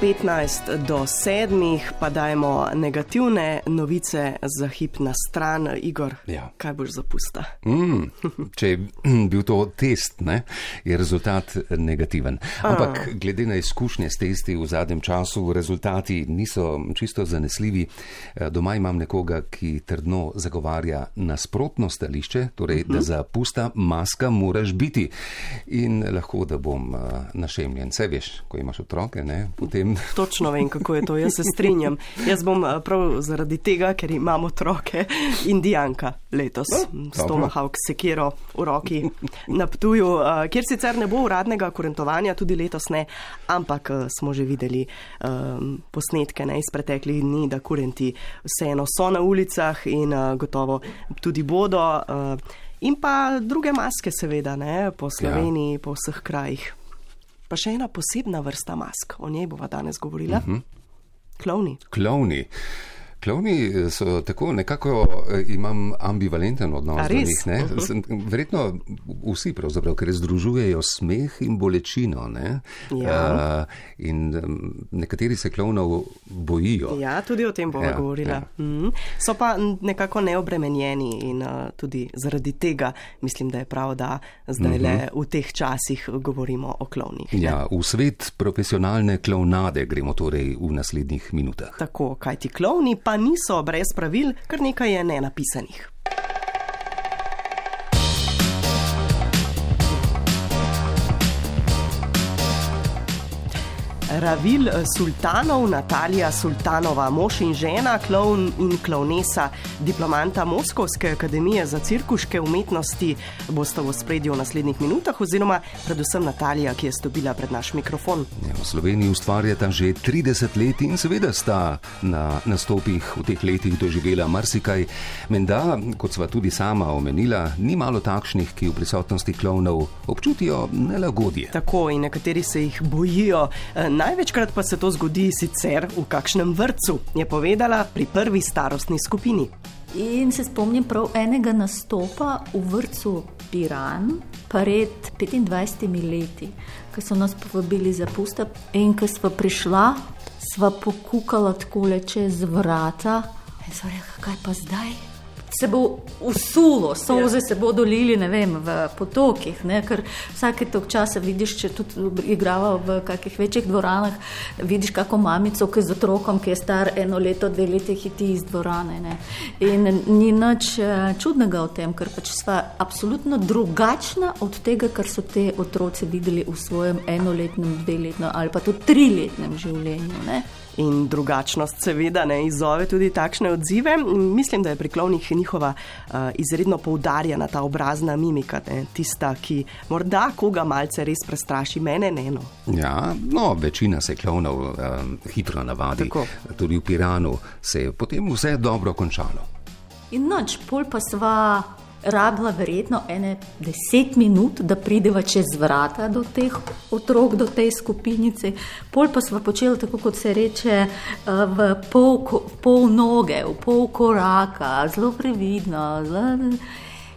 15 do 7, pa dajmo negativne novice za hip na stran. Igor, Ja. kaj boš zapusta? Mm, če je bil to test, ne, je rezultat negativen. Ampak glede na izkušnje s testi v zadnjem času, rezultati niso čisto zanesljivi. Eh, Doma imam nekoga, ki trdno zagovarja nasprotno stališče, torej da za pusta maska moraš biti. In lahko, da bom eh, našemljen. Se veš, ko imaš otroke, ne, potem Točno vem, kako je to, jaz se strinjam. Jaz bom eh, prav zaradi tega, ker imam otroke, indijanka letos, s dobro. Tomahawk sekiro v roki na Ptuju, eh, kjer sicer ne bo uradnega korentovanja, tudi letos ne, ampak eh, smo že videli um, posnetke ne, iz preteklih dni, da kurenti vseeno so na ulicah in uh, gotovo tudi bodo. Uh, in pa druge maske, seveda, ne, po Sloveniji, ja. po vseh krajih. Pa še ena posebna vrsta mask, o njej bova danes govorila. Uh -huh. Klovni. Klovni. Klovni so tako nekako, eh, imam ambivalenten odnos do njih. ne. Sem- Verjetno vsi pravzaprav, ker združujejo smeh in bolečino. Ne? Ja. Eh, in nekateri se klovnov bojijo. Ja, tudi o tem bova Ja, govorila. ja. Mm. So pa nekako neobremenjeni in uh, tudi zaradi tega mislim, da je prav, da zdaj le uh -huh. v teh časih govorimo o klovnih. ne. Ja, v svet profesionalne klovnade gremo torej v naslednjih minutah. Tako, kaj ti klovni pa niso brez pravil, kar nekaj je nenapisanih. Ravil eh, sultanov, Natalija Sultanova, mož in žena, klovn in klovnesa, diplomanta Moskovske akademije za cirkuške umetnosti, bosta v spredju v naslednjih minutah, oziroma predvsem Natalija, ki je stopila pred naš mikrofon. Ja, v Sloveniji ustvarjata že 30 let in seveda sta na nastopih v teh letih doživela marsikaj. Menda, kot sva tudi sama omenila, ni malo takšnih, ki v prisotnosti klovnov občutijo nelagodje. Tako in nekateri se jih bojijo. E, Največkrat pa se to zgodi sicer v kakšnem vrtu, je povedala pri prvi starostni skupini. In se spomnim prav enega nastopa v vrtu Piran pred 25 leti, ko so nas povabili za pusta. In ko smo prišla, sva pokukala tako čez vrata in so rekla, kaj pa zdaj. Se bo usulo, solze se bodo lili vem, v potokih, ne? ker vsake tok časa vidiš, če tudi igrava v kakih večjih dvoranah, vidiš kako mamico, ki z otrokom, ki je star eno leto, dve leti, hiti iz dvorane. Ne? In ni nič eh, čudnega v tem, ker pač sva absolutno drugačna od tega, kar so te otroci videli v svojem enoletnem, dveletnem ali pa tudi triletnem življenju. Ne? In drugačnost, seveda, ne izzove tudi takšne odzive. Mislim, da je pri klovnih njihova uh, izredno poudarjena ta obrazna mimika, ne? tista, ki morda koga malce res prestraši, mene ne eno. Ja, no, večina se klovnov um, hitro navadi. Tako. Tudi v Piranu se je potem vse dobro končalo. In noč, pol pa sva rabila verjetno ene deset minut, da prideva čez vrata do teh otrok, do te skupinice. Pol pa sva počela tako, kot se reče, eh, v pol, v pol noge, v pol koraka, zelo previdno. Zelo...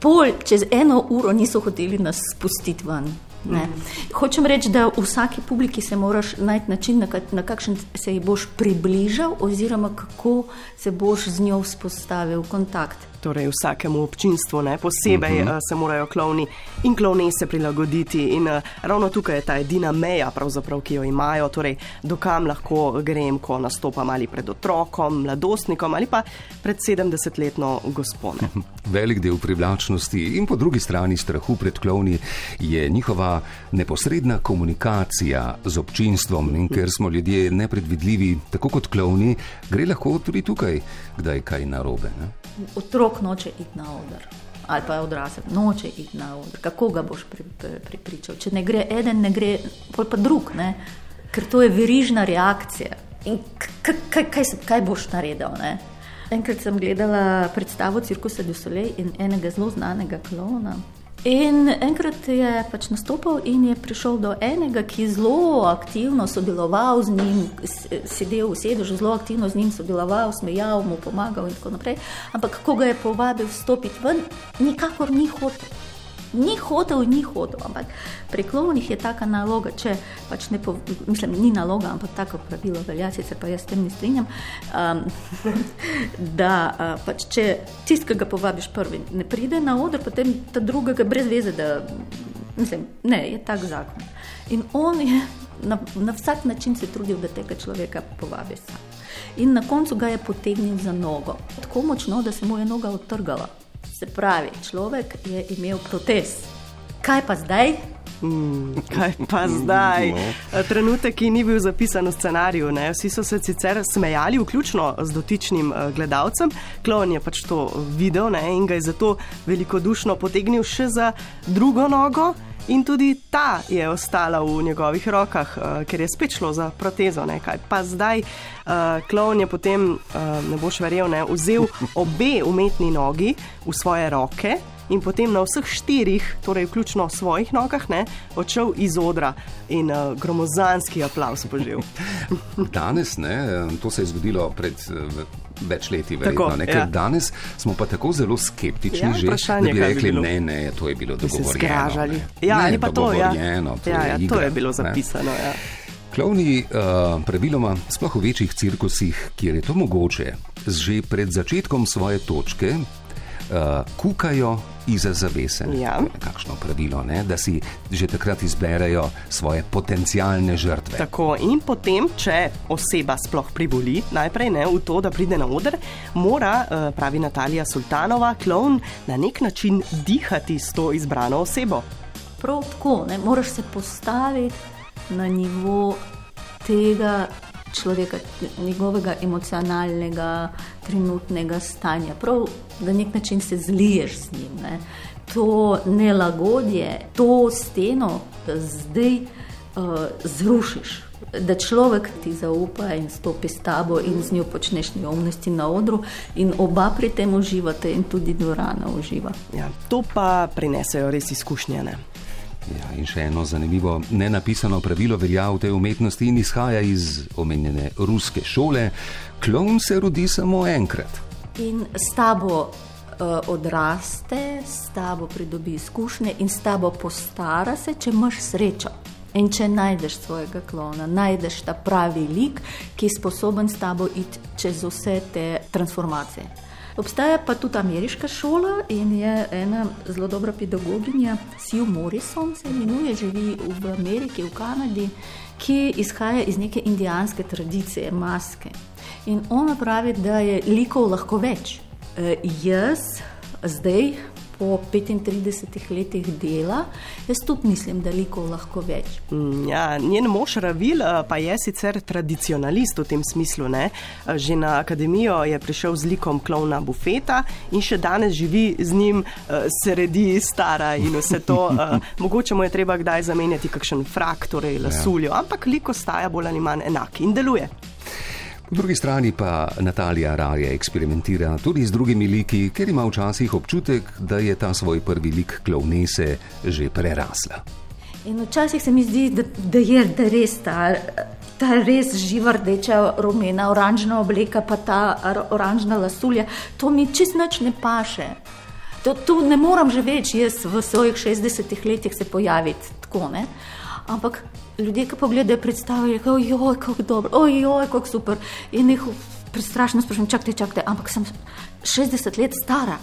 Pol, čez eno uro niso hoteli nas spustiti ven. Ne. Hočem reči, da v vsaki publiki se moraš najti način, na, kak, na kakšen se ji boš približal, oziroma kako se boš z njo vzpostavil kontakt. Torej, vsakemu občinstvu, ne posebej uh -huh. se morajo klovni in klovnese prilagoditi. In uh, ravno tukaj je ta edina meja, ki jo imajo, torej, dokam lahko grem, ko nastopam ali pred otrokom, mladostnikom ali pa pred 70-letno gospone. Velik del privlačnosti in po drugi strani strahu pred klovni je njihova neposredna komunikacija z občinstvom. In ker smo ljudje nepredvidljivi, tako kot klovni, gre lahko tudi tukaj kdaj kaj narobe. Ne? Otrok noče iti na oder. Ali pa odrasel, noče iti na oder. Kako ga boš pri, pri, pripričal? Če ne gre eden, ne gre pa drug, ne? ker to je verižna reakcija. In kaj, kaj, kaj boš naredil? Ne? Enkrat sem gledala predstavo Cirkusa du Soleil in enega zelo znanega klona. In enkrat je pač nastopil in je prišel do enega, ki je zelo aktivno sodeloval z njim, sedel v sedežu, zelo aktivno z njim sodeloval, smejal mu, pomagal in tako naprej. Ampak ko ga je povabil vstopiti ven, nikakor ni hotel. Ni hotel, ni hotel, ampak pri klovnih je taka naloga, če pač ne po, mislim, ni naloga, ampak tako pravilo velja, sicer pa jaz s tem ne strinjam, um, da uh, pač če tisti, ki ga povabiš prvi, ne pride na oder, potem ta drugega brez veze, da mislim, ne, je tak zakon. In on je na, na vsak način se trudil, da tega človeka povabi sam. In na koncu ga je potegnil za nogo, tako močno, da se mu je noga odtrgala. Se pravi, človek je imel protest. Kaj pa zdaj? Hmm, kaj pa zdaj? No. Trenutek, ki ni bil zapisan v scenariju. Ne? Vsi so se sicer smejali, vključno z dotičnim eh, gledalcem. Klon je pač to videl ne? in ga je zato velikodušno potegnil še za drugo nogo. In tudi ta je ostala v njegovih rokah, uh, ker je spet šlo za protezo. Nekaj. Pa zdaj uh, klon je potem, uh, ne boš verjel, ne, vzel obe umetni nogi v svoje roke. In potem na vseh štirih, torej vključno v svojih nogah, ne, odšel iz odra in uh, gromozanski aplaus požil. Danes, ne, to se je zgodilo pred. Več leti, verjetno. Tako, ja. Danes smo pa tako zelo skeptični, ja, že, da bi rekli, ne, ne, to je bilo dogovorjeno. Ja, ali pa to, ja. to, ja, ja, igra, to je bilo zapisano. Ja. Klovni uh, praviloma, sploh v večjih cirkusih, kjer je to mogoče, že pred začetkom svoje točke kukajo iza zavese. Ja. Kakšno pravilo, ne? da si že takrat izberejo svoje potencijalne žrtve. Tako in potem, če oseba sploh privoli, najprej ne v to, da pride na oder, mora, uh, pravi Natalija Sultanova, klovn na nek način dihati s to izbrano osebo. Prav tako, ne moraš se postaviti na nivo tega človeka, njegovega emocionalnega, trenutnega stanja. Prav na nek način se zliješ z njim. Ne. To nelagodje, to steno zdaj uh, zrušiš. Da človek ti zaupa in stopi s tabo in z njo počneš neumnosti na odru, in oba pri tem uživate, in tudi dvorana uživa. Ja, to pa prinesejo res izkušnje. Ne? Ja, in še eno zanimivo nenapisano pravilo velja v tej umetnosti in izhaja iz omenjene ruske šole: klon se rodi samo enkrat. In s tabo uh, odraste, s tabo pridobi izkušnje in s tabo postara se, če imaš srečo. In če najdeš svojega klona, najdeš ta pravi lik, ki je sposoben s tabo iti čez vse te transformacije. Obstaja pa tudi ameriška šola in je ena zelo dobra pedagoginja, Sue Morrison, se imenuje, živi v Ameriki, v Kanadi, ki izhaja iz neke indijanske tradicije, maske. In ona pravi, da je likov lahko več. E, jaz zdaj po 35 letih dela, jaz tudi mislim, da liko lahko več. Mm, ja, njen mož Ravil eh, pa je sicer tradicionalist v tem smislu. Ne? Eh, že na akademijo je prišel z likom klovna bufeta in še danes živi z njim, eh, sredi stara in vse to. Mogoče mu je treba kdaj zamenjati kakšen frak, torej ja. lasuljo, ampak liko staja bolj ali manj enak in deluje. Po drugi strani pa Natalija raje eksperimentira tudi z drugimi liki, ker ima včasih občutek, da je ta svoj prvi lik klovnese že prerasla. In včasih se mi zdi, da, da je da res ta, ta res živa rdeča, rumena, oranžna obleka, pa ta oranžna lasulja, to mi čist noč ne paše. To, to ne moram že več, jaz v svojih 60 letih se pojaviti tako. Ne? Ampak ljudje, ki pogledajo predstave, rečejo: ojoj, kako dobro, ojoj, kako super. In jih prestrašno sprašujem, čakajte, čakajte, ampak sem 60 let stara.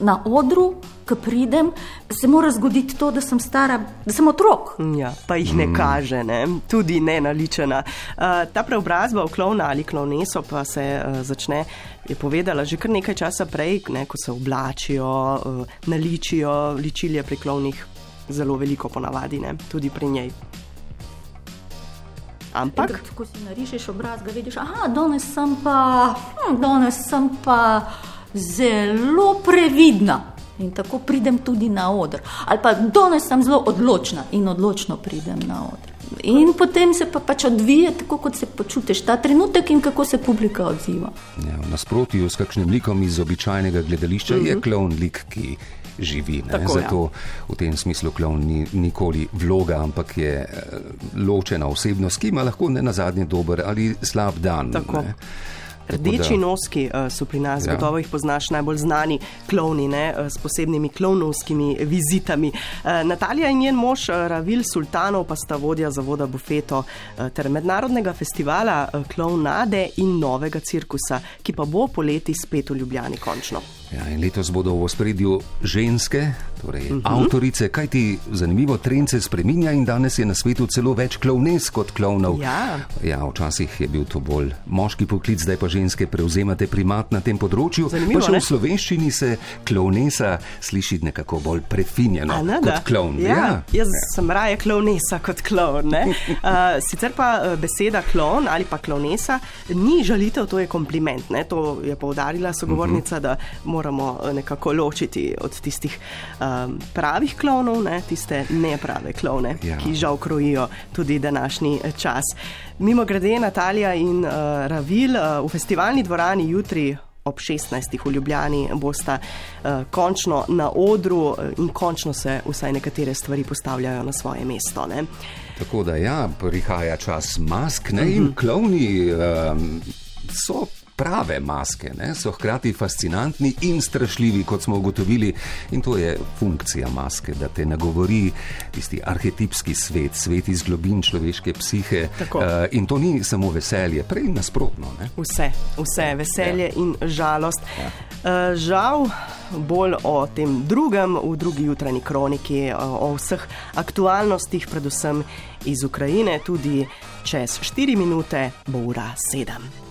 Na odru, ko pridem, se mora zgoditi to, da sem stara, da sem otrok. Ja, pa jih ne mm. kaže, ne? tudi ne naličena. Uh, ta preobrazba v klovna ali klovneso pa se uh, začne, je povedala že kar nekaj časa prej, ne, ko se oblačijo, uh, naličijo, ličilje pri klovnih zelo veliko ponavadi, ne? tudi pri njej. Ampak, ko si narišeš obraz, ga vidiš, da danes sem pa, hm, danes sem pa zelo previdna. In tako pridem tudi na oder. Ali pa danes sem zelo odločna in odločno pridem na oder. In potem se pa pač odvija tako, kot se počutiš ta trenutek in kako se publika odziva. Ja, v nasprotju s kakšnim likom iz običajnega gledališča uh -huh. je mhm. klon lik, ki živi. Tako, Zato ja. v tem smislu klon ni nikoli vloga, ampak je eh, ločena osebnost, ki ima lahko ne na zadnji dober ali slab dan. Rdeči noski uh, so pri nas, ja. gotovo jih poznaš, najbolj znani klovni ne, uh, s posebnimi klovnovskimi vizitami. Uh, Natalija in njen mož Ravil Sultanov pa sta vodja zavoda Bufeto uh, ter mednarodnega festivala uh, Klovnade in novega cirkusa, ki pa bo poleti spet v Ljubljani končno. Ja, letos bodo v ospredju ženske, torej uh -huh. avtorice, kaj ti zanimivo trend se spreminja in danes je na svetu celo več klovnes kot klovnov. Ja. ja, včasih je bil to bolj moški poklic, zdaj pa ženske prevzemate primat na tem področju. Zanimivo, pa še v slovenščini se klovnesa sliši nekako bolj prefinjeno ne, kot klovn. Ja, ja. Jaz ja. sem raje klovnesa kot klovn. Uh, sicer pa beseda klovn ali pa klovnesa ni žalitev, to je kompliment. Ne? To je poudarila sogovornica, uh -huh. da moramo eh, nekako ločiti od tistih um, pravih klonov, ne, tiste neprave klone, ja. ki žal krojijo tudi današnji eh, čas. Mimo grede, Natalija in uh, Ravil uh, v festivalni dvorani jutri. Ob 16. v Ljubljani bosta uh, končno na odru in končno se vsaj nekatere stvari postavljajo na svoje mesto. Ne? Tako da ja, prihaja čas mask ne? uh -huh. in mhm. klovni um, so prave maske ne, so hkrati fascinantni in strašljivi, kot smo ugotovili. In to je funkcija maske, da te nagovori tisti arhetipski svet, svet iz globin človeške psihe. Uh, in to ni samo veselje, prej nasprotno. Ne. Vse, vse veselje ja. in žalost. Ja. Uh, žal, bolj o tem drugem, v drugi jutranji kroniki, o vseh aktualnostih, predvsem iz Ukrajine, tudi čez 4 minute bo ura 7.